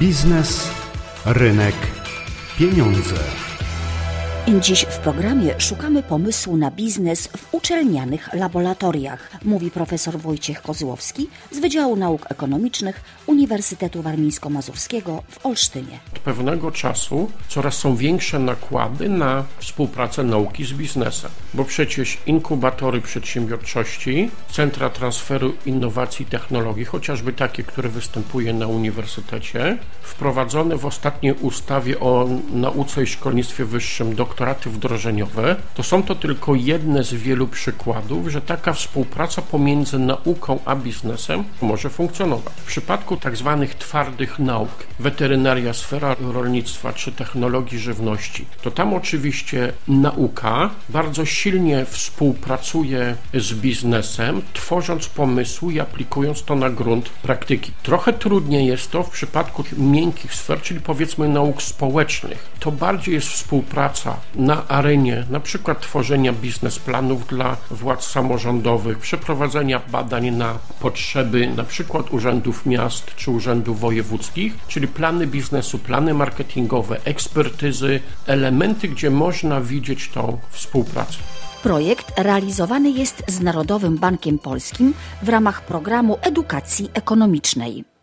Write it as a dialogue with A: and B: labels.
A: Biznes, rynek, pieniądze.
B: Dziś w programie szukamy pomysłu na biznes w uczelnianych laboratoriach, mówi profesor Wojciech Kozłowski z Wydziału Nauk Ekonomicznych Uniwersytetu Warmińsko-Mazurskiego w Olsztynie.
C: Od pewnego czasu coraz są większe nakłady na współpracę nauki z biznesem, bo przecież inkubatory przedsiębiorczości, centra transferu innowacji i technologii, chociażby takie, które występuje na uniwersytecie, wprowadzone w ostatniej ustawie o nauce i szkolnictwie wyższym do doktoraty wdrożeniowe, to są to tylko jedne z wielu przykładów, że taka współpraca pomiędzy nauką a biznesem może funkcjonować. W przypadku tak zwanych twardych nauk, weterynaria, sfera rolnictwa czy technologii żywności, to tam oczywiście nauka bardzo silnie współpracuje z biznesem, tworząc pomysły i aplikując to na grunt praktyki. Trochę trudniej jest to w przypadku miękkich sfer, czyli powiedzmy nauk społecznych. To bardziej jest współpraca na arenie na przykład tworzenia biznesplanów dla władz samorządowych, przeprowadzenia badań na potrzeby na przykład urzędów miast czy urzędów wojewódzkich, czyli plany biznesu, plany marketingowe, ekspertyzy, elementy, gdzie można widzieć tą współpracę.
B: Projekt realizowany jest z Narodowym Bankiem Polskim w ramach programu edukacji ekonomicznej.